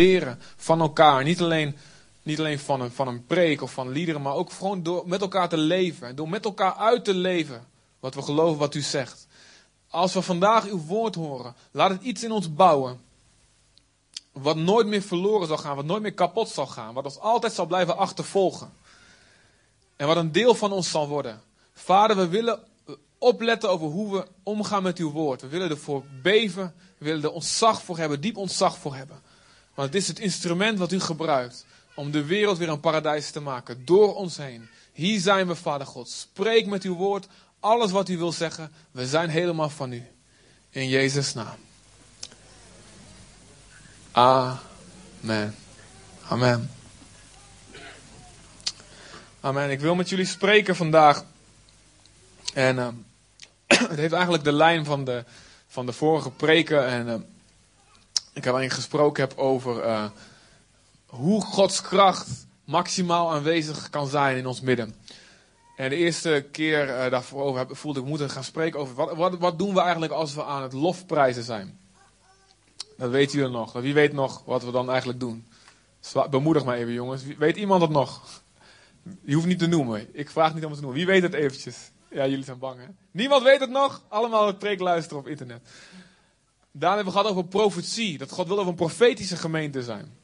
leren van elkaar. Niet alleen, niet alleen van, een, van een preek of van liederen, maar ook gewoon door met elkaar te leven. Door met elkaar uit te leven wat we geloven wat u zegt. Als we vandaag uw woord horen, laat het iets in ons bouwen. Wat nooit meer verloren zal gaan, wat nooit meer kapot zal gaan, wat ons altijd zal blijven achtervolgen. En wat een deel van ons zal worden. Vader, we willen opletten over hoe we omgaan met uw woord. We willen ervoor beven, we willen er ontzag voor hebben, diep ontzag voor hebben. Want het is het instrument wat u gebruikt om de wereld weer een paradijs te maken, door ons heen. Hier zijn we, Vader God. Spreek met uw woord alles wat u wil zeggen. We zijn helemaal van u. In Jezus' naam. Amen. Amen. Amen. Ik wil met jullie spreken vandaag. En uh, het heeft eigenlijk de lijn van de, van de vorige preken. En uh, ik heb eigenlijk gesproken heb over uh, hoe Gods kracht maximaal aanwezig kan zijn in ons midden. En de eerste keer uh, daarvoor heb, voelde ik moeten gaan spreken over wat, wat, wat doen we eigenlijk als we aan het lofprijzen zijn. Dat weten jullie nog. Wie weet nog wat we dan eigenlijk doen? Bemoedig mij even jongens. Weet iemand het nog? Je hoeft niet te noemen. Ik vraag niet om te noemen. Wie weet het eventjes? Ja, jullie zijn bang hè? Niemand weet het nog? Allemaal het preek luisteren op internet. Daarna hebben we gehad over profetie. Dat God wil over een profetische gemeente zijn.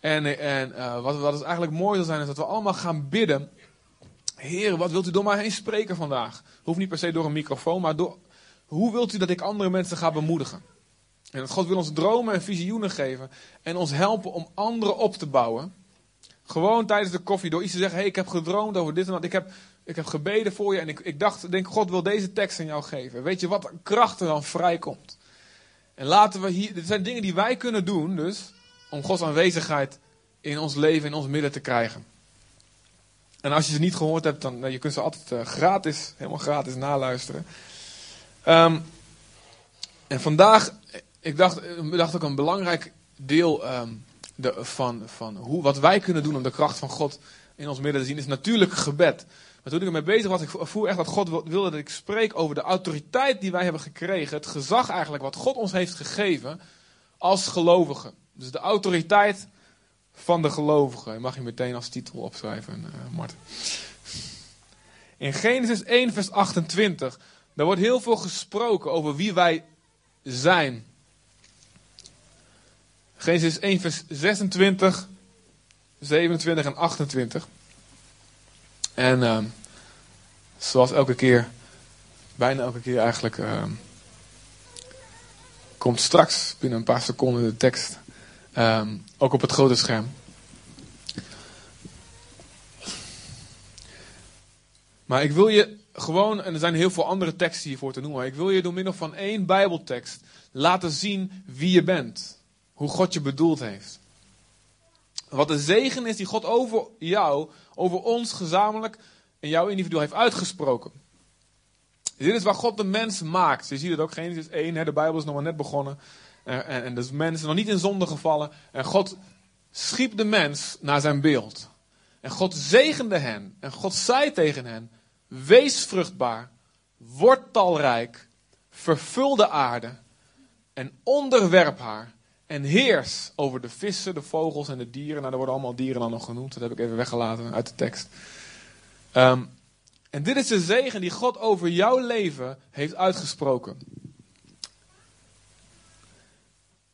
En, en uh, wat, wat is eigenlijk mooi zal zijn, is dat we allemaal gaan bidden. Heer, wat wilt u door mij heen spreken vandaag? Hoeft niet per se door een microfoon, maar door, hoe wilt u dat ik andere mensen ga bemoedigen? En dat God wil ons dromen en visioenen geven en ons helpen om anderen op te bouwen. Gewoon tijdens de koffie, door iets te zeggen, hey, ik heb gedroomd over dit en dat. Ik heb, ik heb gebeden voor je en ik, ik dacht, denk, God wil deze tekst aan jou geven. Weet je wat kracht er dan vrijkomt? En laten we hier, dit zijn dingen die wij kunnen doen, dus, om Gods aanwezigheid in ons leven, in ons midden te krijgen. En als je ze niet gehoord hebt, dan nou, je kunt ze altijd uh, gratis, helemaal gratis naluisteren. Um, en vandaag, ik dacht, dacht ook een belangrijk deel um, de, van, van hoe, wat wij kunnen doen om de kracht van God in ons midden te zien, is natuurlijk gebed. Maar toen ik ermee bezig was, ik voel echt dat God wilde dat ik spreek over de autoriteit die wij hebben gekregen. Het gezag eigenlijk wat God ons heeft gegeven als gelovigen. Dus de autoriteit van de gelovigen. Je mag je meteen als titel opschrijven, uh, Martin. In Genesis 1, vers 28, daar wordt heel veel gesproken over wie wij zijn. Genesis 1, vers 26, 27 en 28. En uh, zoals elke keer, bijna elke keer eigenlijk, uh, komt straks binnen een paar seconden de tekst um, ook op het grote scherm. Maar ik wil je gewoon, en er zijn heel veel andere teksten hiervoor te noemen, maar ik wil je door middel van één Bijbeltekst laten zien wie je bent. Hoe God je bedoeld heeft. Wat de zegen is die God over jou, over ons gezamenlijk en jouw individu heeft uitgesproken. Dit is waar God de mens maakt. Je ziet het ook, Genesis 1, hè, de Bijbel is nog maar net begonnen. En, en, en dus mensen nog niet in zonde gevallen. En God schiep de mens naar zijn beeld. En God zegende hen. En God zei tegen hen: Wees vruchtbaar, word talrijk, vervul de aarde en onderwerp haar. En heers over de vissen, de vogels en de dieren. Nou, er worden allemaal dieren dan nog genoemd. Dat heb ik even weggelaten uit de tekst. Um, en dit is de zegen die God over jouw leven heeft uitgesproken.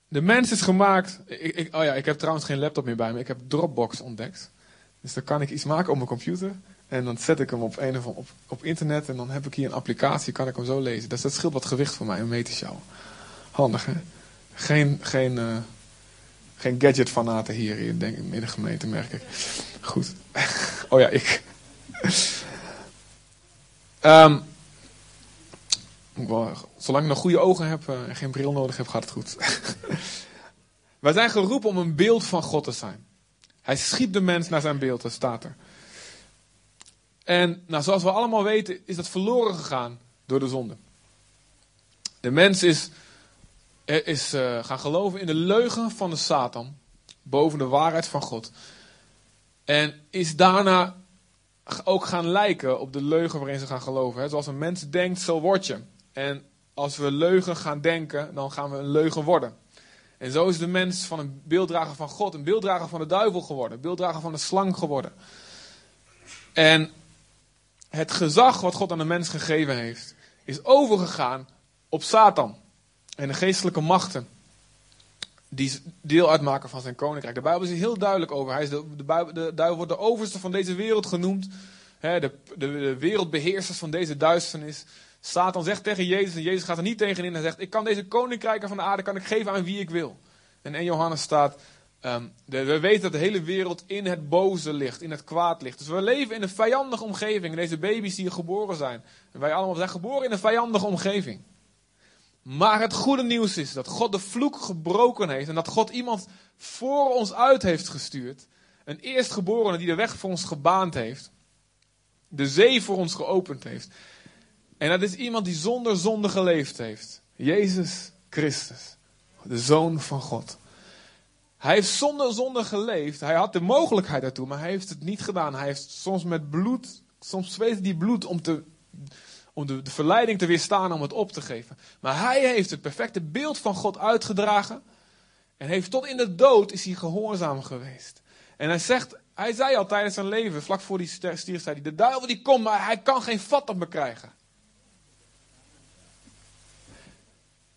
De mens is gemaakt. Ik, oh ja, ik heb trouwens geen laptop meer bij me. Ik heb Dropbox ontdekt. Dus dan kan ik iets maken op mijn computer. En dan zet ik hem op, een of op, op internet. En dan heb ik hier een applicatie. Kan ik hem zo lezen. Dus dat scheelt wat gewicht voor mij. Een metershow. Handig hè? Geen, geen, uh, geen gadget-fanaten hier, denk ik, in de gemeente, merk ik. Goed. oh ja, ik. um, zolang ik nog goede ogen heb uh, en geen bril nodig heb, gaat het goed. Wij zijn geroepen om een beeld van God te zijn. Hij schiep de mens naar zijn beeld, dat staat er. En nou, zoals we allemaal weten, is dat verloren gegaan door de zonde. De mens is is uh, gaan geloven in de leugen van de Satan boven de waarheid van God. En is daarna ook gaan lijken op de leugen waarin ze gaan geloven. Hè? Zoals een mens denkt, zo word je. En als we leugen gaan denken, dan gaan we een leugen worden. En zo is de mens van een beelddrager van God, een beelddrager van de duivel geworden, een beelddrager van de slang geworden. En het gezag wat God aan de mens gegeven heeft, is overgegaan op Satan en de geestelijke machten die deel uitmaken van zijn koninkrijk. De Bijbel is er heel duidelijk over. Hij is de, de, duivel wordt de overste van deze wereld genoemd. de, de, wereldbeheersers van deze duisternis. Satan zegt tegen Jezus, en Jezus gaat er niet tegen in. Hij zegt, ik kan deze koninkrijken van de aarde kan ik geven aan wie ik wil. En in Johannes staat, ehm, we weten dat de hele wereld in het boze ligt, in het kwaad ligt. Dus we leven in een vijandige omgeving. En deze baby's die hier geboren zijn. En wij allemaal zijn geboren in een vijandige omgeving. Maar het goede nieuws is dat God de vloek gebroken heeft. En dat God iemand voor ons uit heeft gestuurd. Een eerstgeborene die de weg voor ons gebaand heeft. De zee voor ons geopend heeft. En dat is iemand die zonder zonde geleefd heeft. Jezus Christus. De Zoon van God. Hij heeft zonder zonde geleefd. Hij had de mogelijkheid daartoe, maar hij heeft het niet gedaan. Hij heeft soms met bloed, soms zweet hij bloed om, te, om de, verleiding te weerstaan om het op te geven. Maar hij heeft het perfecte beeld van God uitgedragen. En heeft tot in de dood is hij gehoorzaam geweest. En hij zegt, hij zei al tijdens zijn leven, vlak voor die stierf, zei hij, de duivel die komt, maar hij kan geen vat op me krijgen.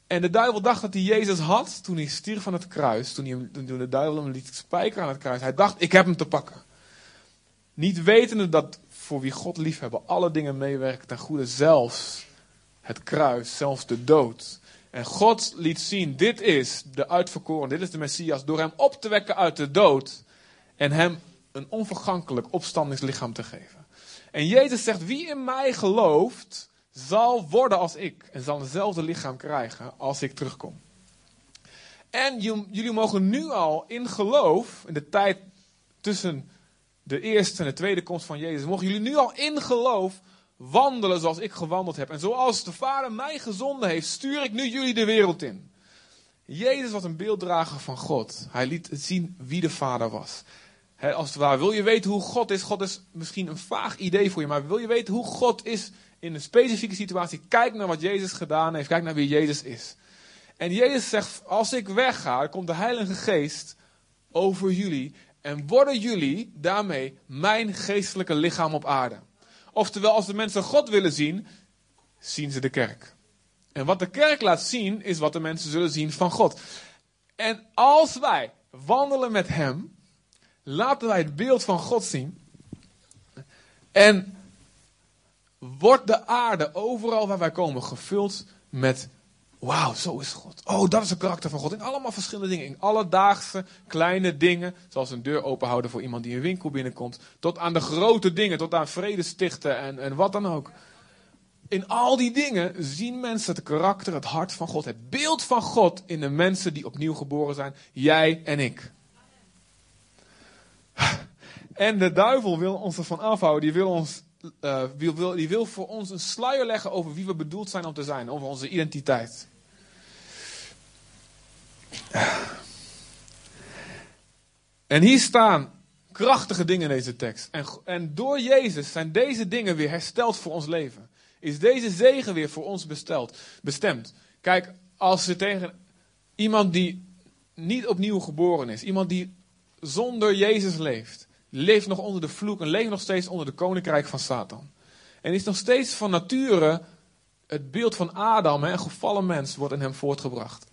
En de duivel dacht dat hij Jezus had toen hij stierf van het kruis. Toen, hij, toen de duivel hem liet spijkeren aan het kruis. Hij dacht, ik heb hem te pakken. Niet wetende dat voor wie God lief hebben alle dingen meewerken ten goede. Zelfs het kruis, zelfs de dood. En God liet zien, dit is de uitverkoren, dit is de Messias. Door hem op te wekken uit de dood. En hem een onvergankelijk opstandingslichaam te geven. En Jezus zegt, wie in mij gelooft zal worden als ik en zal hetzelfde lichaam krijgen als ik terugkom. En jullie mogen nu al in geloof, in de tijd tussen de eerste en de tweede komst van Jezus, mogen jullie nu al in geloof wandelen zoals ik gewandeld heb. En zoals de Vader mij gezonden heeft, stuur ik nu jullie de wereld in. Jezus was een beelddrager van God. Hij liet zien wie de Vader was. als het ware, wil je weten hoe God is? God is misschien een vaag idee voor je, maar wil je weten hoe God is? in een specifieke situatie, kijk naar wat Jezus gedaan heeft, kijk naar wie Jezus is. En Jezus zegt, als ik wegga, komt de Heilige Geest over jullie en worden jullie daarmee mijn geestelijke lichaam op aarde. Oftewel, als de mensen God willen zien, zien ze de kerk. En wat de kerk laat zien, is wat de mensen zullen zien van God. En als wij wandelen met Hem, laten wij het beeld van God zien. En wordt de aarde overal waar wij komen gevuld met Wauw, zo is God. Oh, dat is het karakter van God. In allemaal verschillende dingen. In alledaagse kleine dingen. Zoals een deur openhouden voor iemand die een winkel binnenkomt. Tot aan de grote dingen. Tot aan vrede stichten en, en wat dan ook. In al die dingen zien mensen het karakter, het hart van God. Het beeld van God in de mensen die opnieuw geboren zijn. Jij en ik. En de duivel wil ons ervan afhouden. Die wil ons uh, wil, die wil voor ons een sluier leggen over wie we bedoeld zijn om te zijn, over onze identiteit. En hier staan krachtige dingen in deze tekst. En, en door Jezus zijn deze dingen weer hersteld voor ons leven. Is deze zegen weer voor ons besteld, bestemd. Kijk, als je tegen iemand die niet opnieuw geboren is, iemand die zonder Jezus leeft, leeft nog onder de vloek en leeft nog steeds onder de koninkrijk van Satan. En is nog steeds van nature het beeld van Adam, een gevallen mens, wordt in hem voortgebracht.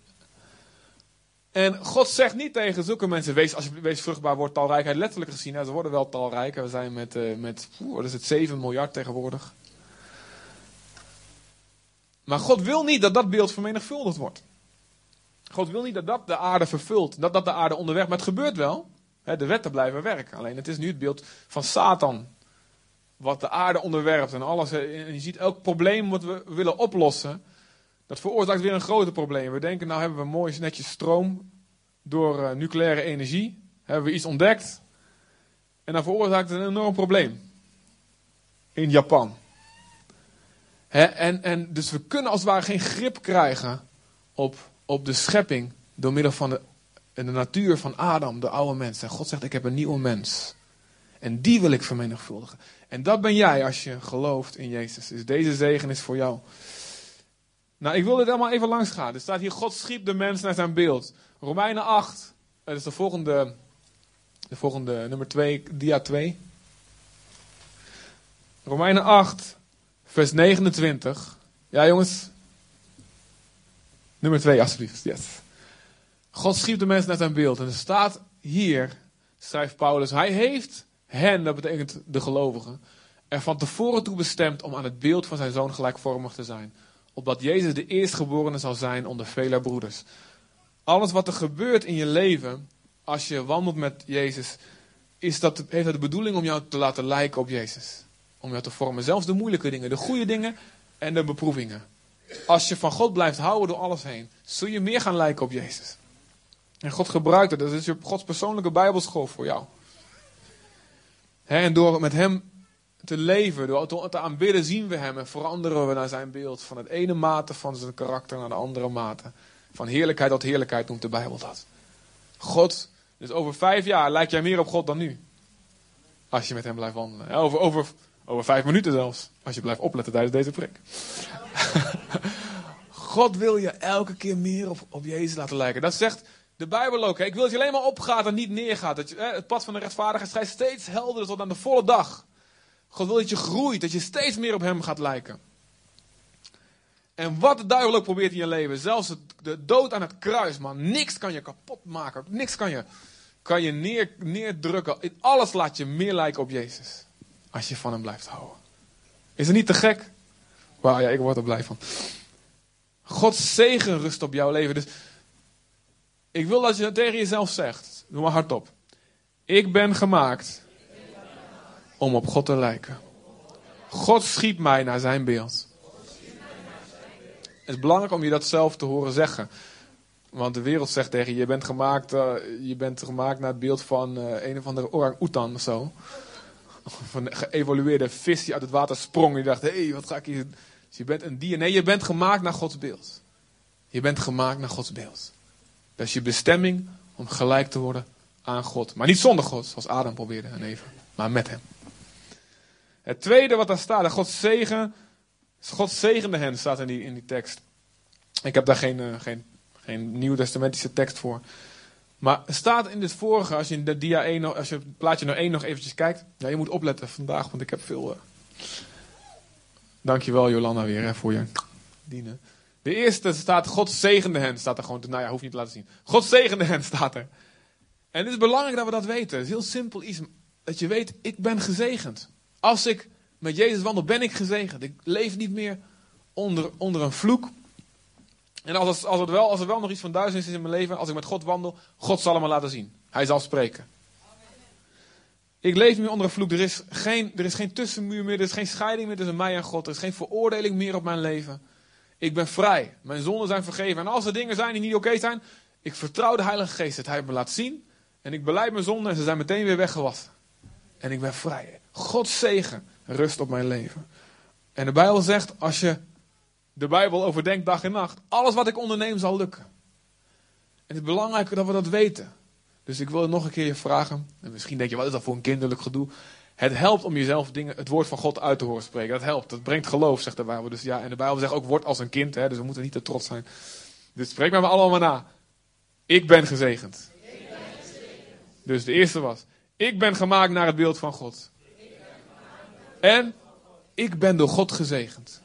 En God zegt niet tegen zulke mensen, wees, als je wees vruchtbaar, wordt talrijkheid letterlijk gezien. ze worden wel talrijk. We zijn met, uh, met wat is het, 7 miljard tegenwoordig. Maar God wil niet dat dat beeld vermenigvuldigd wordt. God wil niet dat dat de aarde vervult, dat dat de aarde onderweg, maar het gebeurt wel de wetten blijven werken. Alleen het is nu het beeld van Satan. Wat de aarde onderwerpt en alles. En je ziet elk probleem wat we willen oplossen. Dat veroorzaakt weer een groter probleem. We denken, nou hebben we mooi netjes stroom door uh, nucleaire energie. Hebben we iets ontdekt. En dan veroorzaakt een enorm probleem. In Japan. en, en dus we kunnen als het ware geen grip krijgen op, op de schepping door middel van de in de natuur van Adam, de oude mens. En God zegt, ik heb een nieuwe mens. En die wil ik vermenigvuldigen. En dat ben jij als je gelooft in Jezus. Dus deze zegen is voor jou. Nou, ik wil dit allemaal even langs gaan. Er staat hier, God schiep de mens naar zijn beeld. Romeinen 8, dat is de volgende, de volgende nummer 2, dia 2. Romeinen 8, vers 29. Ja, jongens. Nummer 2, alsjeblieft. Yes. God schiep de mens naar zijn beeld. En er staat hier, schrijft Paulus, hij heeft hen, dat betekent de gelovigen, er van tevoren toe bestemd om aan het beeld van zijn zoon gelijkvormig te zijn. Opdat Jezus de eerstgeborene zal zijn onder vele broeders. Alles wat er gebeurt in je leven, als je wandelt met Jezus, is dat, heeft dat de bedoeling om jou te laten lijken op Jezus. Om jou te vormen. Zelfs de moeilijke dingen, de goede dingen en de beproevingen. Als je van God blijft houden door alles heen, zul je meer gaan lijken op Jezus. En God gebruikt het. Dat is Gods persoonlijke Bijbelschool voor jou. en door met Hem te leven, door te aanbidden, zien we Hem en veranderen we naar Zijn beeld. Van het ene mate van zijn karakter naar de andere mate. Van heerlijkheid tot heerlijkheid noemt de Bijbel dat. God, dus over vijf jaar lijkt jij meer op God dan nu. Als je met Hem blijft wandelen. Over, over, over vijf minuten zelfs. Als je blijft opletten tijdens deze prik. God wil je elke keer meer op, op Jezus laten lijken. Dat zegt de Bijbel ook. Hè? Ik wil dat je alleen maar opgaat en niet neergaat. Dat hè, het pad van de rechtvaardigheid schrijft steeds helderder tot aan de volle dag. God wil dat je groeit, dat je steeds meer op Hem gaat lijken. En wat de duivel ook probeert in je leven, zelfs de dood aan het kruis, man, niks kan je kapot maken. Niks kan je, kan je neer, neerdrukken. Alles laat je meer lijken op Jezus. Als je van Hem blijft houden. Is het niet te gek? Wauw, ja, ik word er blij van. Gods zegen rust op jouw leven. Dus ik wil dat je dat tegen jezelf zegt. Doe maar hardop. Ik ben gemaakt om op God te lijken. God schiet mij naar zijn beeld. Het is belangrijk om je dat zelf te horen zeggen. Want de wereld zegt tegen je, je bent gemaakt, uh, je bent gemaakt naar het beeld van uh, een of andere orang-oetan of zo. Of een geëvolueerde vis die uit het water sprong. En je dacht, hé, hey, wat ga ik hier... Dus je bent een dier. Nee, je bent gemaakt naar Gods beeld. Je bent gemaakt naar Gods beeld. Dat is je bestemming om gelijk te worden aan God. Maar niet zonder God, zoals Adam probeerde en even. Maar met hem. Het tweede wat daar staat, God zegen. God zegende hen, staat in die, in die tekst. Ik heb daar geen, uh, geen, geen nieuw-testamentische tekst voor. Maar staat in dit vorige, als je in de dia 1, als je het plaatje naar 1 nog eventjes kijkt. Ja, je moet opletten vandaag, want ik heb veel. Uh... Dankjewel Jolanda weer hè, voor je dienen. De eerste staat, God zegende hen, staat er gewoon. Nou ja, hoef je niet te laten zien. God zegende hen, staat er. En het is belangrijk dat we dat weten. Het is heel simpel iets. Dat je weet, ik ben gezegend. Als ik met Jezus wandel, ben ik gezegend. Ik leef niet meer onder, onder een vloek. En als, als, het wel, als er wel nog iets van duisternis is in mijn leven, als ik met God wandel, God zal het me laten zien. Hij zal spreken. Ik leef nu onder een vloek. Er is, geen, er is geen tussenmuur meer. Er is geen scheiding meer tussen mij en God. Er is geen veroordeling meer op mijn leven. Ik ben vrij. Mijn zonden zijn vergeven. En als er dingen zijn die niet oké zijn, ik vertrouw de Heilige Geest dat Hij me laat zien. En ik beleid mijn zonden en ze zijn meteen weer weggewassen. En ik ben vrij. Gods zegen rust op mijn leven. En de Bijbel zegt, als je de Bijbel overdenkt dag en nacht, alles wat ik onderneem zal lukken. En het is belangrijk dat we dat weten. Dus ik wil nog een keer je vragen. En misschien denk je, wat is dat voor een kinderlijk gedoe? Het helpt om jezelf dingen, het woord van God uit te horen spreken. Dat helpt. Dat brengt geloof, zegt de Bijbel. Dus ja, en de Bijbel zegt ook, word als een kind. Hè, dus we moeten niet te trots zijn. Dus spreek met me allemaal na. Ik ben gezegend. Ik ben gezegend. Dus de eerste was, ik ben gemaakt naar het beeld van God. En ik ben door God gezegend.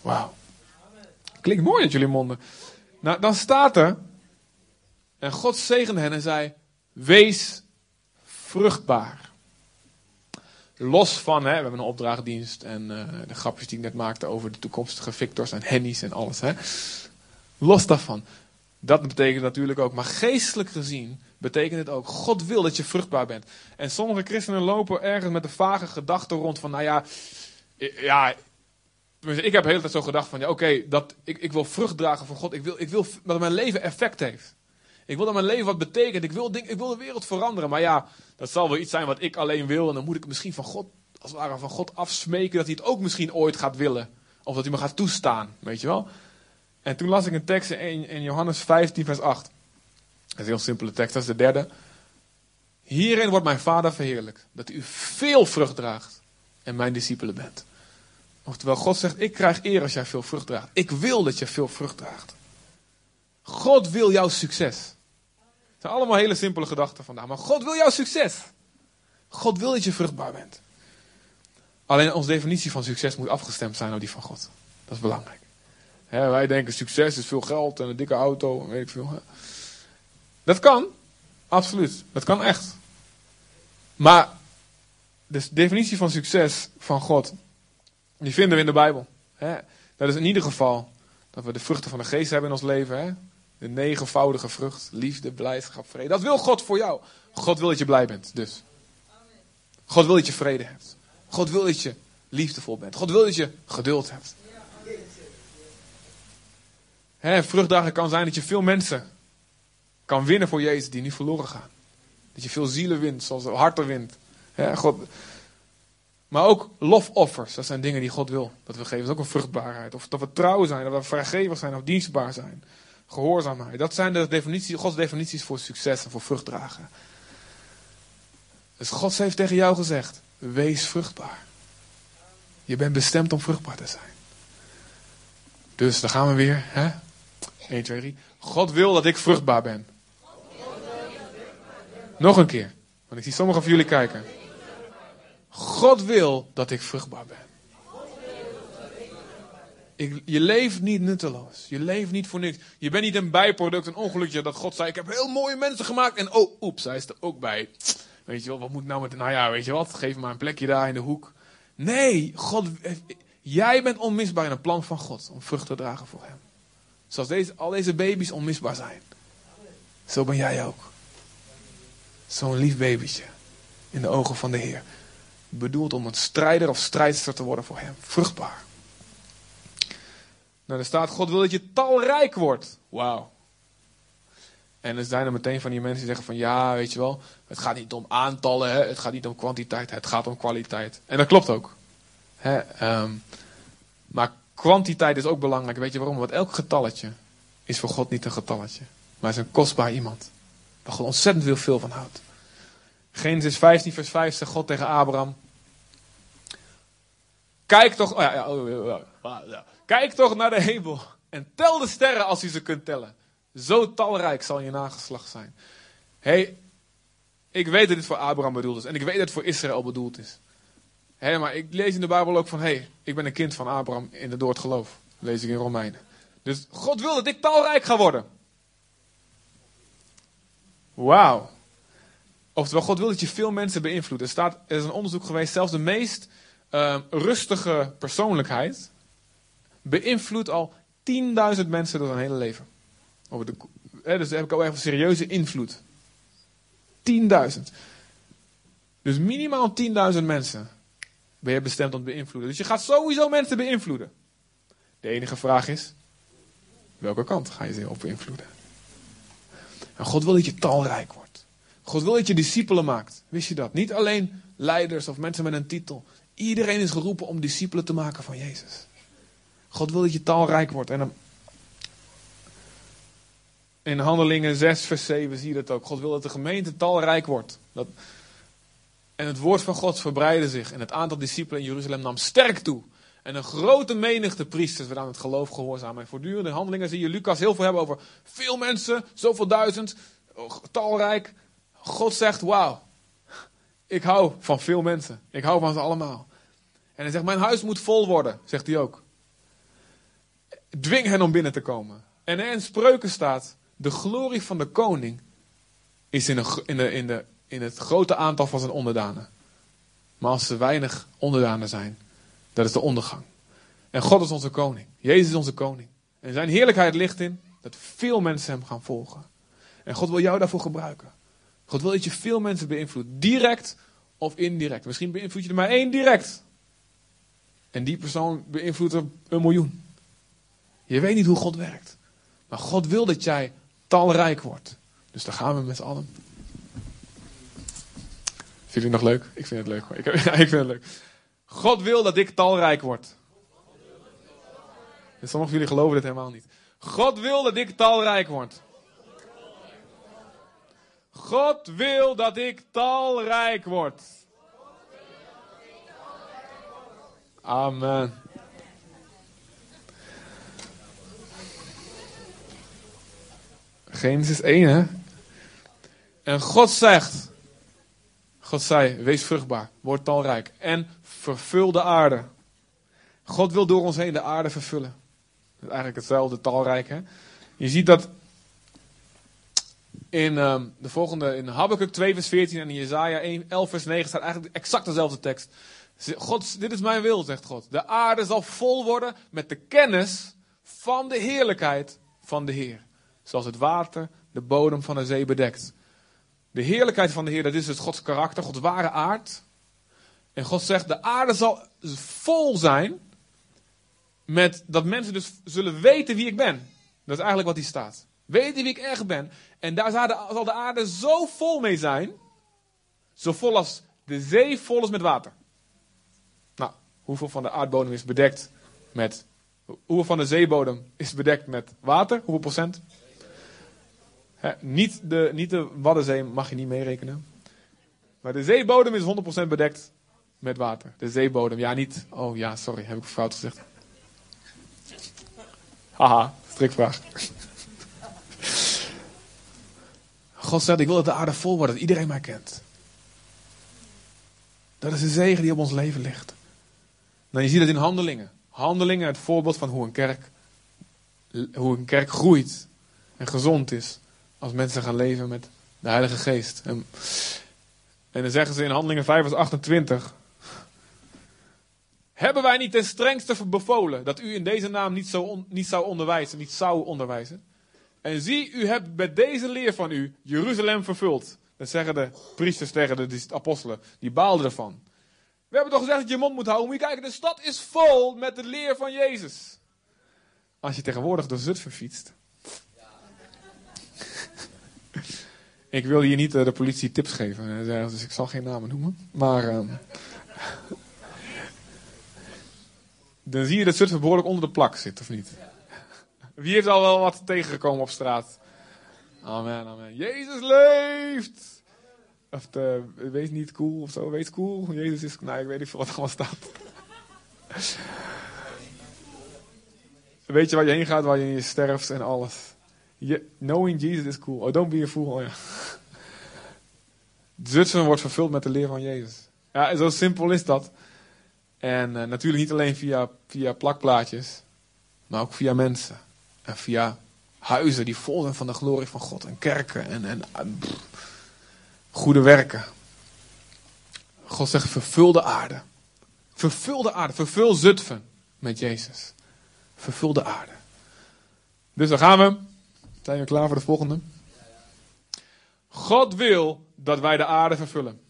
Wauw. Klinkt mooi uit jullie monden. Nou, dan staat er. En God zegende hen en zei: Wees vruchtbaar. Los van, hè, we hebben een opdrachtdienst en uh, de grapjes die ik net maakte over de toekomstige Victors en Hennies en alles. Hè. Los daarvan. Dat betekent natuurlijk ook, maar geestelijk gezien betekent het ook, God wil dat je vruchtbaar bent. En sommige christenen lopen ergens met de vage gedachte rond van, nou ja, ja, ik heb de hele tijd zo gedacht van, ja oké, dat ik, ik wil vrucht dragen van God. Ik wil, ik wil dat mijn leven effect heeft. Ik wil dat mijn leven wat betekent. Ik wil, ik wil de wereld veranderen. Maar ja, dat zal wel iets zijn wat ik alleen wil. En dan moet ik misschien van God, als het ware van God afsmeken dat hij het ook misschien ooit gaat willen. Of dat hij me gaat toestaan, weet je wel. En toen las ik een tekst in, in Johannes 15 vers 8. Dat is een heel simpele tekst, dat is de derde. Hierin wordt mijn vader verheerlijk. Dat u veel vrucht draagt en mijn discipelen bent. Oftewel, God zegt, ik krijg eer als jij veel vrucht draagt. Ik wil dat je veel vrucht draagt. God wil jouw succes. Het zijn allemaal hele simpele gedachten vandaag. Maar God wil jouw succes. God wil dat je vruchtbaar bent. Alleen onze definitie van succes moet afgestemd zijn op die van God. Dat is belangrijk. wij denken succes is veel geld en een dikke auto en weet ik veel. Dat kan. Absoluut. Dat kan echt. Maar de definitie van succes van God, die vinden we in de Bijbel. Dat is in ieder geval dat we de vruchten van de geest hebben in ons leven. De negenvoudige vrucht, liefde, blijdschap, vrede. Dat wil God voor jou. God wil dat je blij bent, dus. God wil dat je vrede hebt. God wil dat je liefdevol bent. God wil dat je geduld hebt. Hè, vruchtdagen kan zijn dat je veel mensen kan winnen voor Jezus die niet verloren gaan. Dat je veel zielen wint, zoals harten wint. God. Maar ook lofoffers, dat zijn dingen die God wil dat we geven. Dat ook een vruchtbaarheid. Of dat we trouw zijn, dat we vrijgevig zijn of dienstbaar zijn. Gehoorzaamheid. Dat zijn de definities, Gods definities voor succes en voor vruchtdragen. Dus God heeft tegen jou gezegd: wees vruchtbaar. Je bent bestemd om vruchtbaar te zijn. Dus dan gaan we weer. Hè? 1, 2, 3. God wil dat ik vruchtbaar ben. Nog een keer. Want ik zie sommigen van jullie kijken. God wil dat ik vruchtbaar ben. Je leeft niet nutteloos. Je leeft niet voor niks. Je bent niet een bijproduct, een ongelukje dat God zei: Ik heb heel mooie mensen gemaakt. En oh, oeps, hij is er ook bij. Weet je wel, wat moet nou met. Nou ja, weet je wat, geef maar een plekje daar in de hoek. Nee, God, jij bent onmisbaar in het plan van God om vrucht te dragen voor Hem. Zoals deze, al deze baby's onmisbaar zijn. Zo ben jij ook. Zo'n lief babytje in de ogen van de Heer. Bedoeld om een strijder of strijdster te worden voor Hem. Vruchtbaar. Nou, er staat, God wil dat je talrijk wordt. Wauw. En er zijn er meteen van die mensen die zeggen van ja, weet je wel, het gaat niet om aantallen, hè, het gaat niet om kwantiteit, het gaat om kwaliteit. En dat klopt ook. Hè, um, maar kwantiteit is ook belangrijk. Weet je waarom? Want elk getalletje is voor God niet een getalletje. Maar is een kostbaar iemand. Waar God ontzettend veel, van houdt. Genesis 15 vers 5 zegt God tegen Abraham. Kijk toch, oh ja, ja, oh, ja, kijk toch naar de hemel en tel de sterren als u ze kunt tellen. Zo talrijk zal je nageslacht zijn. hey, ik weet dat dit voor Abraham bedoeld is. En ik weet dat het voor Israël bedoeld is. Hé, maar ik lees in de Bijbel ook van, hé, hey, ik ben een kind van Abraham in de door het geloof. Lees ik in Romeinen. Dus God wil dat ik talrijk ga worden. Wauw. Oftewel, God wil dat je veel mensen beïnvloedt. Er, staat, er is een onderzoek geweest, zelfs de meest uh, rustige persoonlijkheid beïnvloedt al 10.000 mensen door hun hele leven. Over de, hè, dus daar heb ik al echt een serieuze invloed. 10.000. Dus minimaal 10.000 mensen ben je bestemd om te beïnvloeden. Dus je gaat sowieso mensen beïnvloeden. De enige vraag is, welke kant ga je ze op beïnvloeden? En God wil dat je talrijk wordt. God wil dat je discipelen maakt. Wist je dat? Niet alleen leiders of mensen met een titel. Iedereen is geroepen om discipelen te maken van Jezus. God wil dat je talrijk wordt. En in Handelingen 6, vers 7 zie je dat ook. God wil dat de gemeente talrijk wordt. Dat, en het woord van God verbreidde zich. En het aantal discipelen in Jeruzalem nam sterk toe. En een grote menigte priesters werden aan het geloof gehoorzaam. En voortdurend in handelingen zie je Lucas heel veel hebben over veel mensen, zoveel duizend, talrijk. God zegt, wauw, ik hou van veel mensen. Ik hou van ze allemaal. En hij zegt, mijn huis moet vol worden, zegt hij ook. Dwing hen om binnen te komen. En in spreuken staat, de glorie van de koning is in, in, de, in, de, in het grote aantal van zijn onderdanen. Maar als er weinig onderdanen zijn, dat is de ondergang. En God is onze koning. Jezus is onze koning. En zijn heerlijkheid ligt in dat veel mensen hem gaan volgen. En God wil jou daarvoor gebruiken. God wil dat je veel mensen beïnvloedt. Direct of indirect. Misschien beïnvloed je er maar één direct. En die persoon beïnvloedt er een miljoen. Je weet niet hoe God werkt. Maar God wil dat jij talrijk wordt. Dus daar gaan we met allen. Vind je het nog leuk? Ik vind het leuk. Ik, ja, ik vind het leuk. God wil dat ik talrijk word. En sommigen van jullie geloven dit helemaal niet. God wil dat ik talrijk word. God wil dat ik talrijk word. Amen. Genesis 1, hè? En God zegt, God zei, wees vruchtbaar, word talrijk en vervul de aarde. God wil door ons heen de aarde vervullen. Dat is eigenlijk hetzelfde talrijk, hè? Je ziet dat in ehm, de volgende, in Habakkuk 2 vers 14 en in Jezaja 1, 11 vers 9 staat eigenlijk exact dezelfde tekst. God, dit is mijn wil, zegt God. De aarde zal vol worden met de kennis van de heerlijkheid van de Heer. Zoals het water de bodem van de zee bedekt. De heerlijkheid van de Heer, dat is het Gods karakter, Gods ware aard. En God zegt, de aarde zal vol zijn met dat mensen dus zullen weten wie ik ben. Dat is eigenlijk wat hier staat. Weten wie ik echt ben. En daar zal de aarde zo vol mee zijn. Zo vol als de zee vol is met water. Nou, hoeveel van de aardbodem is bedekt met. Hoeveel van de zeebodem is bedekt met water? Hoeveel procent? Niet, de, niet de Waddenzee mag je niet meerekenen. Maar de zeebodem is 100% bedekt met water. De zeebodem, ja niet. Oh ja, sorry, heb ik fout gezegd. Haha, strikvraag. God zegt, ik wil dat de aarde vol wordt, dat iedereen mij kent. Dat is de zegen die op ons leven ligt. Nou, je ziet het in handelingen. Handelingen, het voorbeeld van hoe een kerk, hoe een kerk groeit en gezond is. Als mensen gaan leven met de Heilige Geest. En, en dan zeggen ze in Handelingen 5 vers 28. Hebben wij niet ten strengste bevolen dat u in deze naam niet, zo niet zou onderwijzen, niet zou onderwijzen? En zie, u hebt met deze leer van u Jeruzalem vervuld. Dat zeggen de priesters tegen de apostelen. Die baalden ervan. We hebben toch gezegd dat je mond moet houden. Moet je kijken, de stad is vol met de leer van Jezus. Als je tegenwoordig door Zutphen fietst. Ik wil hier niet uh, de politie tips geven. Dus ik zal geen namen noemen. Maar... Uh, dan zie je dat Zutphen behoorlijk onder de plak zit, of niet? Wie heeft al wel wat tegengekomen op straat? Amen, amen. Jezus leeft! Of de, wees niet cool of zo, wees cool. Jezus is, nou ik weet niet veel wat er allemaal staat. weet je waar je heen gaat, waar je sterft en alles. Knowing Jesus is cool. Oh, don't be a fool. Oh, ja. Zutphen wordt vervuld met de leer van Jezus. Ja, zo simpel is dat. En uh, natuurlijk niet alleen via, via plakplaatjes, maar ook via mensen. En via huizen die vol zijn van de glorie van God. En kerken en, en goede werken. God zegt, vervul de aarde. Vervul de aarde. Vervul Zutphen met Jezus. Vervul de aarde. Dus dan gaan we. Zijn we klaar voor de volgende? God wil dat wij de aarde vervullen.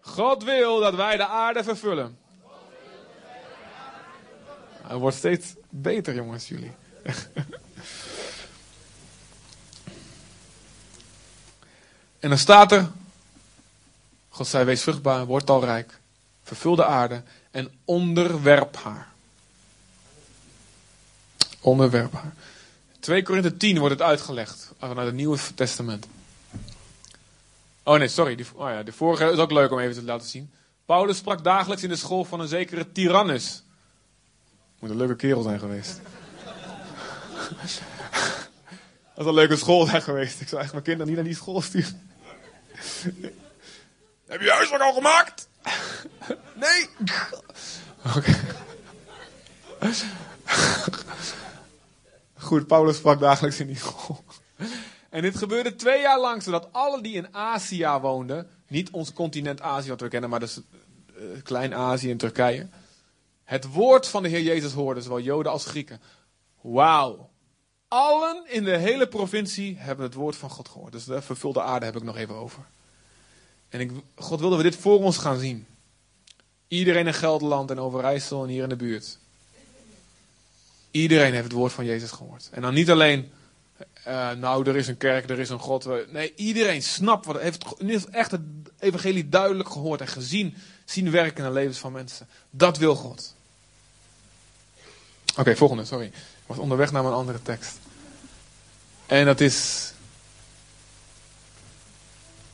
God wil dat wij de aarde vervullen. Het wordt steeds beter, jongens, jullie. en dan staat er: God zei: Wees vruchtbaar, word talrijk, vervul de aarde en onderwerp haar. Onderwerp haar. 2 Korinthe 10 wordt het uitgelegd vanuit het Nieuwe Testament. Oh nee, sorry. Die, oh ja, de vorige is ook leuk om even te laten zien. Paulus sprak dagelijks in de school van een zekere Tyrannus. Moet een leuke kerel zijn geweest. Dat is een leuke school zijn geweest. Ik zou echt mijn kinderen niet naar die school sturen. Heb je huiswerk al gemaakt? Nee. Oké. Paulus sprak dagelijks in die school. En dit gebeurde twee jaar lang, zodat alle die in Azië woonden, niet ons continent Azië wat we kennen, maar dus uh, Klein-Azië en Turkije, het woord van de Heer Jezus hoorden, zowel Joden als Grieken. Wauw. Allen in de hele provincie hebben het woord van God gehoord. Dus de vervulde aarde heb ik nog even over. En ik, God wilde we dit voor ons gaan zien. Iedereen in Gelderland en Overijssel en hier in de buurt. Iedereen heeft het woord van Jezus gehoord. En dan niet alleen uh, nou, er is een kerk, er is een God. Nee, iedereen snapt wat, heeft echt het evangelie duidelijk gehoord en gezien, zien werken in de levens van mensen. Dat wil God. Oké, volgende, sorry. Ik was onderweg naar een andere tekst. En dat is.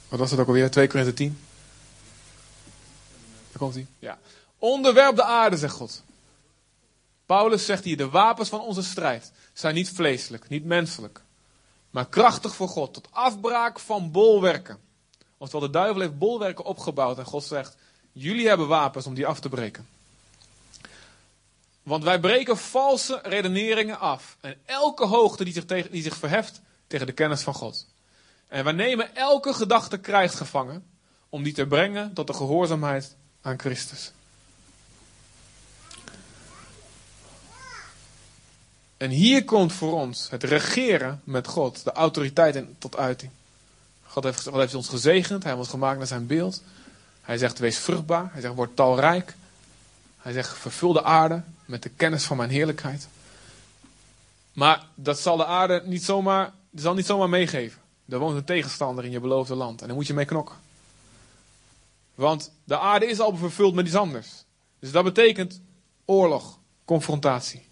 Wat was het ook alweer? 2 Korinther 10. Daar komt hij. Ja. Onderwerp de aarde, zegt God. Paulus zegt hier, de wapens van onze strijd zijn niet vleeselijk, niet menselijk, maar krachtig voor God, tot afbraak van bolwerken. Oftewel, de duivel heeft bolwerken opgebouwd en God zegt, jullie hebben wapens om die af te breken. Want wij breken valse redeneringen af. En elke hoogte die zich, tegen, die zich verheft tegen de kennis van God. En wij nemen elke gedachte krijgsgevangen om die te brengen tot de gehoorzaamheid aan Christus. En hier komt voor ons het regeren met God, de autoriteit tot uiting. God heeft, God heeft ons gezegend, hij heeft ons gemaakt naar zijn beeld. Hij zegt wees vruchtbaar, hij zegt word talrijk. Hij zegt vervul de aarde met de kennis van mijn heerlijkheid. Maar dat zal de aarde niet zomaar, zal niet zomaar meegeven. Er woont een tegenstander in je beloofde land en daar moet je mee knokken. Want de aarde is al vervuld met iets anders. Dus dat betekent oorlog, confrontatie.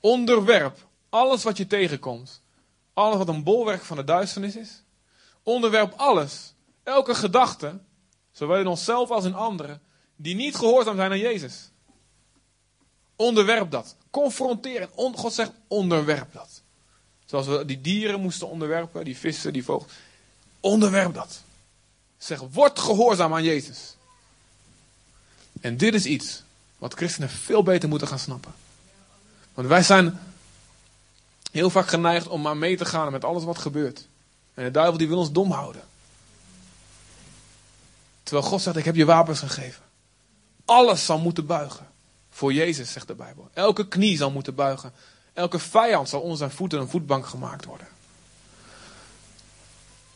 Onderwerp alles wat je tegenkomt. Alles wat een bolwerk van de duisternis is. Onderwerp alles. Elke gedachte, zowel in onszelf als in anderen, die niet gehoorzaam zijn aan Jezus. Onderwerp dat. Confronteer. God zegt onderwerp dat. Zoals we die dieren moesten onderwerpen, die vissen, die vogels. Onderwerp dat. Zeg, word gehoorzaam aan Jezus. En dit is iets wat christenen veel beter moeten gaan snappen. Want wij zijn heel vaak geneigd om maar mee te gaan met alles wat gebeurt. En de duivel die wil ons dom houden. Terwijl God zegt, ik heb je wapens gegeven. Alles zal moeten buigen. Voor Jezus, zegt de Bijbel. Elke knie zal moeten buigen. Elke vijand zal onder zijn voeten een voetbank gemaakt worden.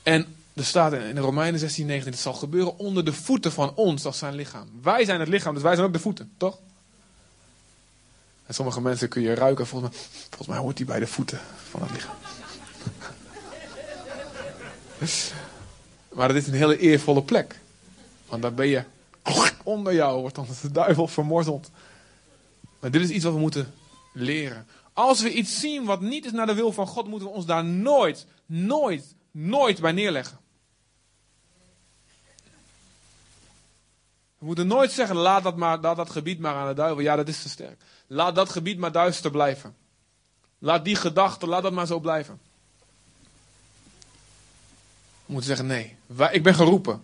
En er staat in Romeinen 16, 19, het zal gebeuren onder de voeten van ons als zijn lichaam. Wij zijn het lichaam, dus wij zijn ook de voeten, toch? En sommige mensen kun je ruiken, volgens mij, volgens mij hoort hij bij de voeten van het lichaam. maar dat is een hele eervolle plek. Want daar ben je, onder jou wordt dan de duivel vermorzeld. Maar dit is iets wat we moeten leren. Als we iets zien wat niet is naar de wil van God, moeten we ons daar nooit, nooit, nooit bij neerleggen. We moeten nooit zeggen, laat dat, maar, laat dat gebied maar aan de duivel. Ja, dat is te sterk. Laat dat gebied maar duister blijven. Laat die gedachte, laat dat maar zo blijven. We moeten zeggen, nee, ik ben geroepen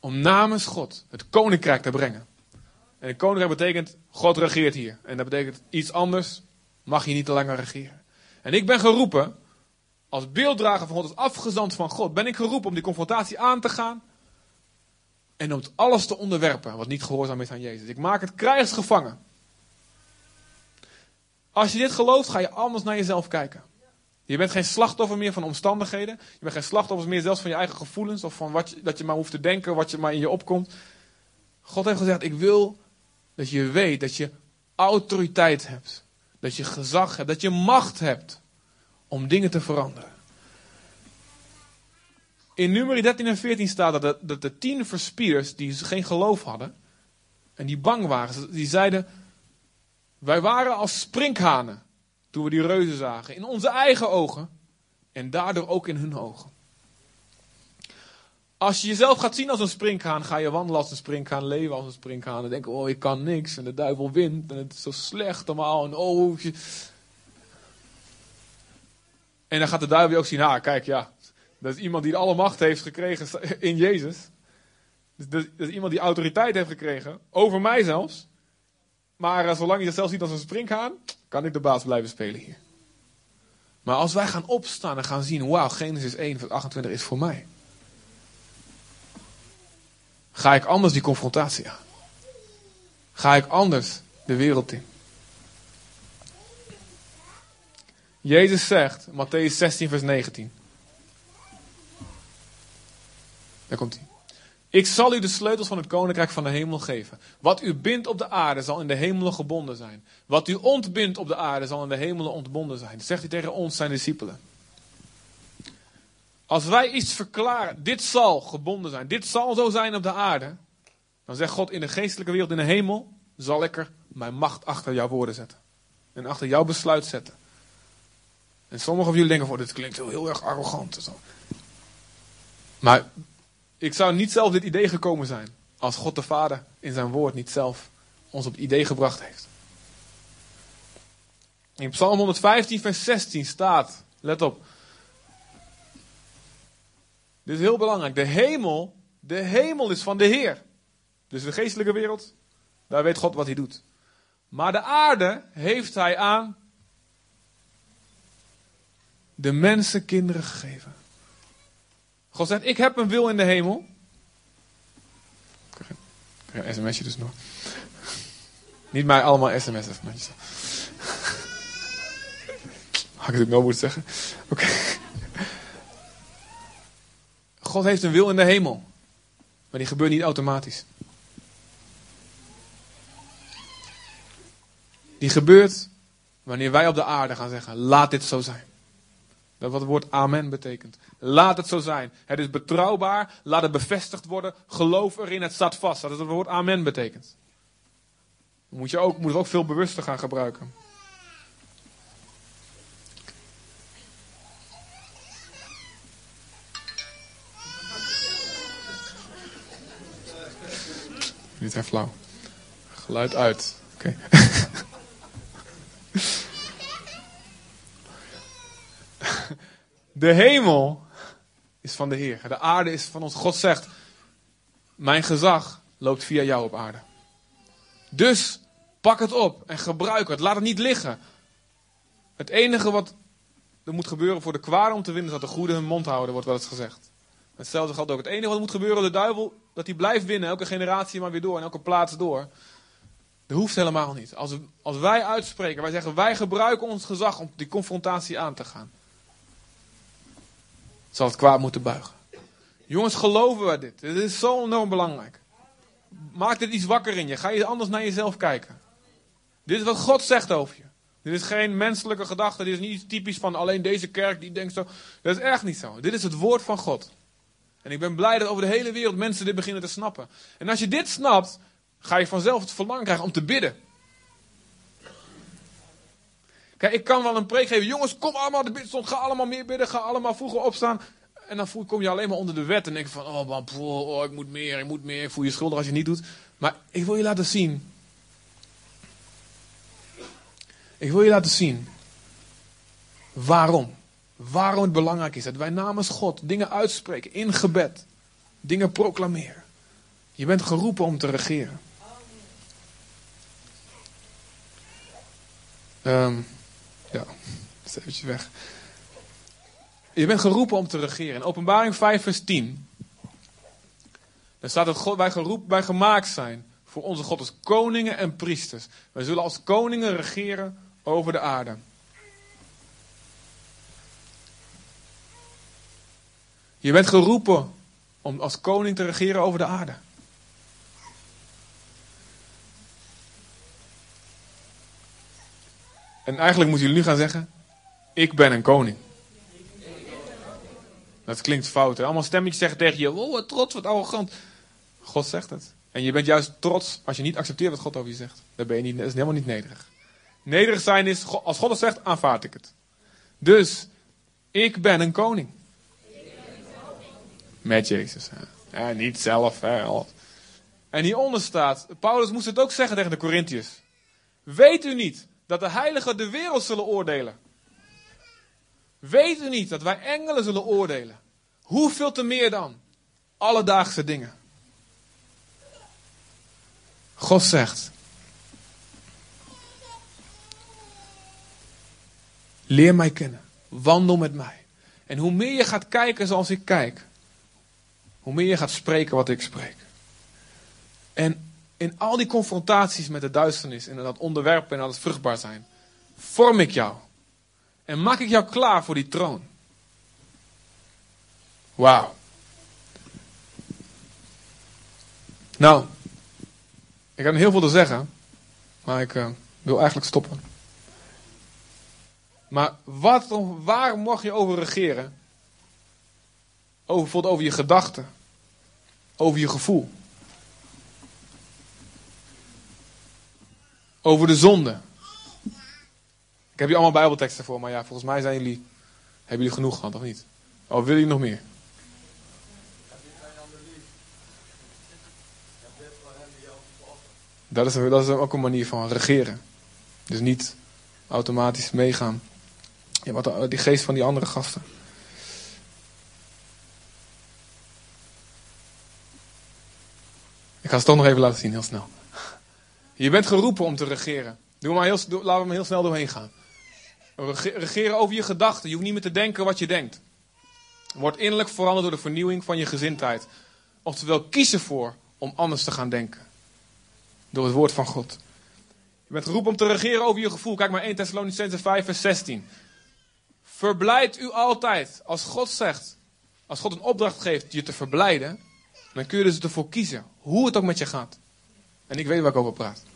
om namens God het koninkrijk te brengen. En het koninkrijk betekent, God regeert hier. En dat betekent iets anders, mag je niet te langer regeren. En ik ben geroepen, als beelddrager van God, als afgezant van God, ben ik geroepen om die confrontatie aan te gaan. En om alles te onderwerpen wat niet gehoorzaam is aan Jezus. Ik maak het krijgsgevangen. Als je dit gelooft, ga je anders naar jezelf kijken. Je bent geen slachtoffer meer van omstandigheden. Je bent geen slachtoffer meer zelfs van je eigen gevoelens. Of van wat je, dat je maar hoeft te denken, wat je maar in je opkomt. God heeft gezegd, ik wil dat je weet dat je autoriteit hebt. Dat je gezag hebt, dat je macht hebt om dingen te veranderen. In nummer 13 en 14 staat dat de, dat de tien verspieders die geen geloof hadden en die bang waren, die zeiden, wij waren als sprinkhanen toen we die reuzen zagen. In onze eigen ogen en daardoor ook in hun ogen. Als je jezelf gaat zien als een sprinkhaan, ga je wandelen als een sprinkhaan, leven als een sprinkhaan. En denken, oh ik kan niks en de duivel wint en het is zo slecht allemaal. En, oh, en dan gaat de duivel je ook zien, ah kijk ja, dat is iemand die alle macht heeft gekregen in Jezus. Dat is iemand die autoriteit heeft gekregen, over mij zelfs. Maar uh, zolang je jezelf ziet als een sprinkhaan, kan ik de baas blijven spelen hier. Maar als wij gaan opstaan en gaan zien, wauw, Genesis 1 vers 28 is voor mij. Ga ik anders die confrontatie aan. Ga ik anders de wereld in. Jezus zegt, Matthäus 16 vers 19. Daar komt hij. Ik zal u de sleutels van het koninkrijk van de hemel geven. Wat u bindt op de aarde zal in de hemelen gebonden zijn. Wat u ontbindt op de aarde zal in de hemelen ontbonden zijn. Zegt hij tegen ons, zijn discipelen. Als wij iets verklaren, dit zal gebonden zijn, dit zal zo zijn op de aarde. Dan zegt God in de geestelijke wereld, in de hemel, zal ik er mijn macht achter jouw woorden zetten. En achter jouw besluit zetten. En sommigen van jullie denken, voor dit klinkt heel, heel erg arrogant. Zo. Maar ik zou niet zelf dit idee gekomen zijn. Als God de Vader in zijn woord niet zelf ons op het idee gebracht heeft. In Psalm 115, vers 16 staat, let op. Dit is heel belangrijk. De hemel, de hemel is van de Heer. Dus de geestelijke wereld, daar weet God wat hij doet. Maar de aarde heeft hij aan de mensen kinderen gegeven. God zegt, ik heb een wil in de hemel. Ik krijg een sms'je dus nog. Niet mij allemaal sms'en. Had ik het nou moeten zeggen? Oké. God heeft een wil in de hemel. Maar die gebeurt niet automatisch. Die gebeurt wanneer wij op de aarde gaan zeggen: laat dit zo zijn. Dat wat het woord amen betekent. Laat het zo zijn. Het is betrouwbaar. Laat het bevestigd worden. Geloof erin. Het staat vast. Dat is wat het woord amen betekent. Moet je ook, moet het ook veel bewuster gaan gebruiken. Niet heel flauw. Geluid uit. Oké. De hemel is van de Heer. De aarde is van ons. God zegt: Mijn gezag loopt via jou op aarde. Dus pak het op en gebruik het. Laat het niet liggen. Het enige wat er moet gebeuren voor de kwade om te winnen, is dat de goede hun mond houden, wordt wel eens gezegd. Hetzelfde geldt ook. Het enige wat moet gebeuren, de duivel, dat hij blijft winnen, elke generatie maar weer door en elke plaats door. Dat hoeft helemaal niet. Als, als wij uitspreken, wij zeggen, wij gebruiken ons gezag om die confrontatie aan te gaan. Zal het kwaad moeten buigen. Jongens, geloven we dit? Dit is zo enorm belangrijk. Maak dit iets wakker in je. Ga je anders naar jezelf kijken. Dit is wat God zegt over je. Dit is geen menselijke gedachte. Dit is niet typisch van alleen deze kerk die denkt zo. Dat is echt niet zo. Dit is het woord van God. En ik ben blij dat over de hele wereld mensen dit beginnen te snappen. En als je dit snapt, ga je vanzelf het verlangen krijgen om te bidden. Kijk, ik kan wel een preek geven. Jongens, kom allemaal de bidstond. Ga allemaal meer bidden. Ga allemaal vroeger opstaan. En dan kom je alleen maar onder de wet. En denk van, oh, man, oh, ik moet meer, ik moet meer. Ik voel je schuldig als je niet doet. Maar ik wil je laten zien. Ik wil je laten zien. Waarom. Waarom het belangrijk is dat wij namens God dingen uitspreken in gebed. Dingen proclameren. Je bent geroepen om te regeren. Um, ja, is eventjes weg. Je bent geroepen om te regeren. In openbaring 5 vers 10. Daar staat dat God, wij, geroepen, wij gemaakt zijn voor onze God als koningen en priesters. Wij zullen als koningen regeren over de aarde. Je bent geroepen om als koning te regeren over de aarde. En eigenlijk moeten jullie nu gaan zeggen: Ik ben een koning. Dat klinkt fout. Hè? Allemaal stemmetjes zeggen tegen je: Oh, wat trots, wat arrogant. God zegt het. En je bent juist trots als je niet accepteert wat God over je zegt. Dan ben je niet, dat is helemaal niet nederig. Nederig zijn is, als God het zegt, aanvaard ik het. Dus, ik ben een koning. Met Jezus. Hè. Ja, niet zelf. Hè. En hieronder staat, Paulus moest het ook zeggen tegen de Corinthiërs. Weet u niet dat de heiligen de wereld zullen oordelen? Weet u niet dat wij engelen zullen oordelen? Hoeveel te meer dan? Alledaagse dingen. God zegt. Leer mij kennen. Wandel met mij. En hoe meer je gaat kijken zoals ik kijk, hoe meer je gaat spreken wat ik spreek. En in al die confrontaties met de duisternis en dat onderwerpen en dat vruchtbaar zijn, vorm ik jou. En maak ik jou klaar voor die troon. Wauw. Nou, ik heb heel veel te zeggen, maar ik uh, wil eigenlijk stoppen. Maar wat, waar mag je over regeren? Over, bijvoorbeeld over je gedachten. Over je gevoel. Over de zonde. Ik heb hier allemaal bijbelteksten voor, maar ja, volgens mij zijn jullie, hebben jullie genoeg gehad, of niet? Of willen jullie nog meer? Dat is, dat is ook een manier van regeren. Dus niet automatisch meegaan. Ja, wat die geest van die andere gasten. Ik ga het toch nog even laten zien, heel snel. Je bent geroepen om te regeren. Doe maar heel, laten we hem heel snel doorheen gaan. Regeren over je gedachten. Je hoeft niet meer te denken wat je denkt. Word innerlijk veranderd door de vernieuwing van je gezindheid. Oftewel, kies ervoor om anders te gaan denken. Door het woord van God. Je bent geroepen om te regeren over je gevoel. Kijk maar 1 Thessalonicense 5 vers 16. Verblijd u altijd. Als God zegt, als God een opdracht geeft je te verblijden, dan kun je dus ervoor kiezen. Hoe het ook met je gaat. En ik weet waar ik over praat.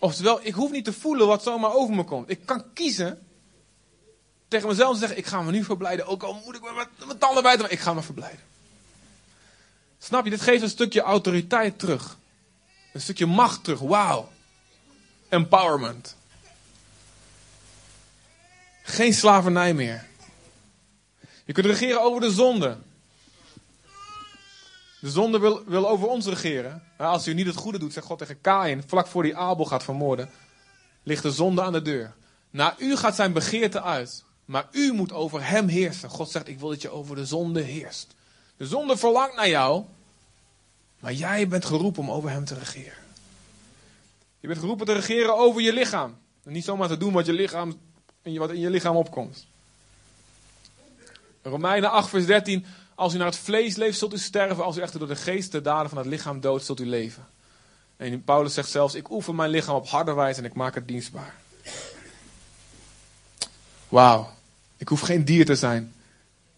Oftewel, ik hoef niet te voelen wat zomaar over me komt. Ik kan kiezen tegen mezelf te zeggen, ik ga me nu verblijden. Ook al moet ik met mijn tanden bijten, ik ga me verblijden. Snap je, dit geeft een stukje autoriteit terug. Een stukje macht terug. Wauw. Empowerment. Geen slavernij meer. Je kunt regeren over de zonde. De zonde wil, wil over ons regeren. als u niet het goede doet, zegt God tegen Kain, vlak voor die Abel gaat vermoorden, ligt de zonde aan de deur. Na u gaat zijn begeerte uit. Maar u moet over hem heersen. God zegt, ik wil dat je over de zonde heerst. De zonde verlangt naar jou. Maar jij bent geroepen om over hem te regeren. Je bent geroepen te regeren over je lichaam. En niet zomaar te doen wat, je lichaam, wat in je lichaam opkomt. Romeinen 8 vers 13. Als u naar het vlees leeft, zult u sterven. Als u echter door de geest de daden van het lichaam doodt, zult u leven. En Paulus zegt zelfs, ik oefen mijn lichaam op harde wijze en ik maak het dienstbaar. Wauw. Ik hoef geen dier te zijn.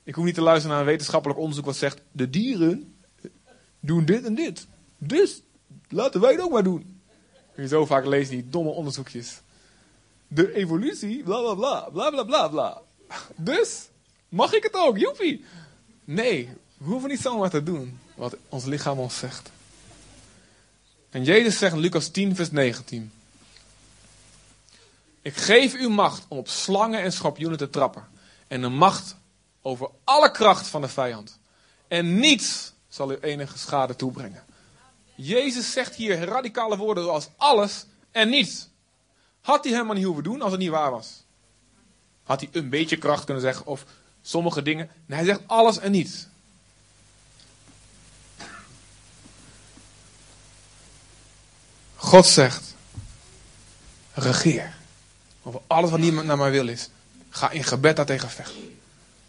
Ik hoef niet te luisteren naar een wetenschappelijk onderzoek wat zegt, de dieren doen dit en dit. Dus laten wij het ook maar doen. Je zo vaak leest die domme onderzoekjes. De evolutie, bla bla bla, bla bla bla bla. Dus mag ik het ook, joepie. Nee, we hoeven niet zomaar te doen wat ons lichaam ons zegt. En Jezus zegt in Lucas 10, vers 19. Ik geef u macht om op slangen en schorpioenen te trappen. En een macht over alle kracht van de vijand. En niets zal u enige schade toebrengen. Jezus zegt hier radicale woorden zoals alles en niets. Had hij helemaal niet hoeven doen als het niet waar was. Had hij een beetje kracht kunnen zeggen of sommige dingen. Hij zegt alles en niets. God zegt, regeer. Over alles wat niemand naar mij wil is. Ga in gebed daartegen vechten.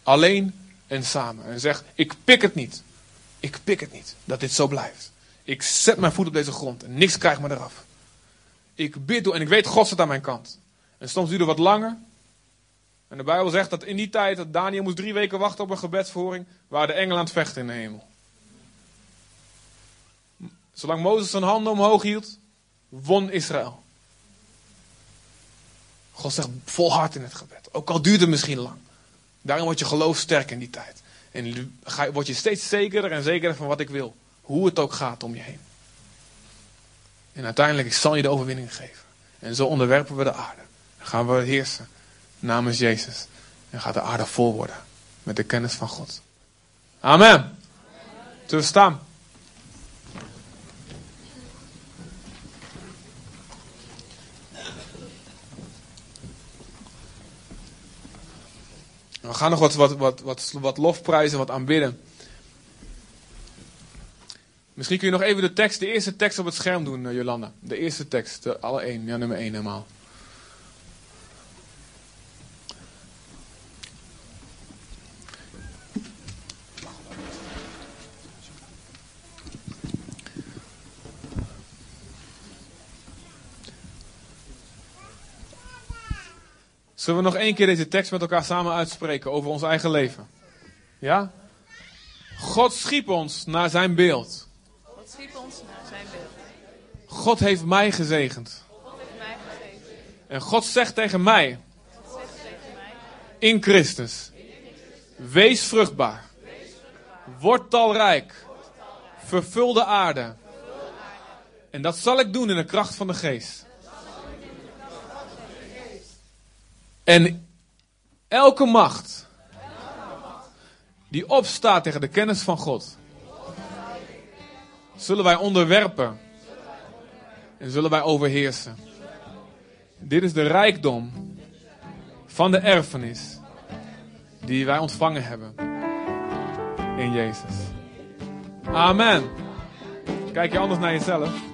Alleen en samen. En zeg, ik pik het niet. Ik pik het niet dat dit zo blijft. Ik zet mijn voet op deze grond en niks krijgt me eraf. Ik bid door en ik weet, God zit aan mijn kant. En soms duurt het wat langer. En de Bijbel zegt dat in die tijd, dat Daniel moest drie weken wachten op een gebedsverhoring, waren de engelen aan het vechten in de hemel. Zolang Mozes zijn handen omhoog hield, won Israël. God zegt volhard in het gebed. Ook al duurt het misschien lang. Daarom wordt je geloof sterk in die tijd. En word je steeds zekerder en zekerder van wat ik wil. Hoe het ook gaat om je heen. En uiteindelijk zal je de overwinning geven. En zo onderwerpen we de aarde. Dan gaan we heersen namens Jezus. En gaat de aarde vol worden met de kennis van God. Amen. We staan? We gaan nog wat, wat, wat, wat, wat lofprijzen, wat aanbidden. Misschien kun je nog even de tekst, de eerste tekst op het scherm doen, eh, Jolanda. De eerste tekst, de alle één, ja, nummer één helemaal. Zullen we nog één keer deze tekst met elkaar samen uitspreken over ons eigen leven? Ja? God schiep ons naar zijn beeld. God schiep ons naar zijn beeld. God heeft mij gezegend. God heeft mij gezegend. En God zegt tegen mij. God zegt tegen mij. In Christus. Wees vruchtbaar. Word talrijk. Vervul de aarde. En dat zal ik doen in de kracht van de geest. En elke macht die opstaat tegen de kennis van God, zullen wij onderwerpen En zullen wij overheersen. Dit is de rijkdom van de erfenis die wij ontvangen hebben in Jezus. Amen. Kijk je anders naar jezelf?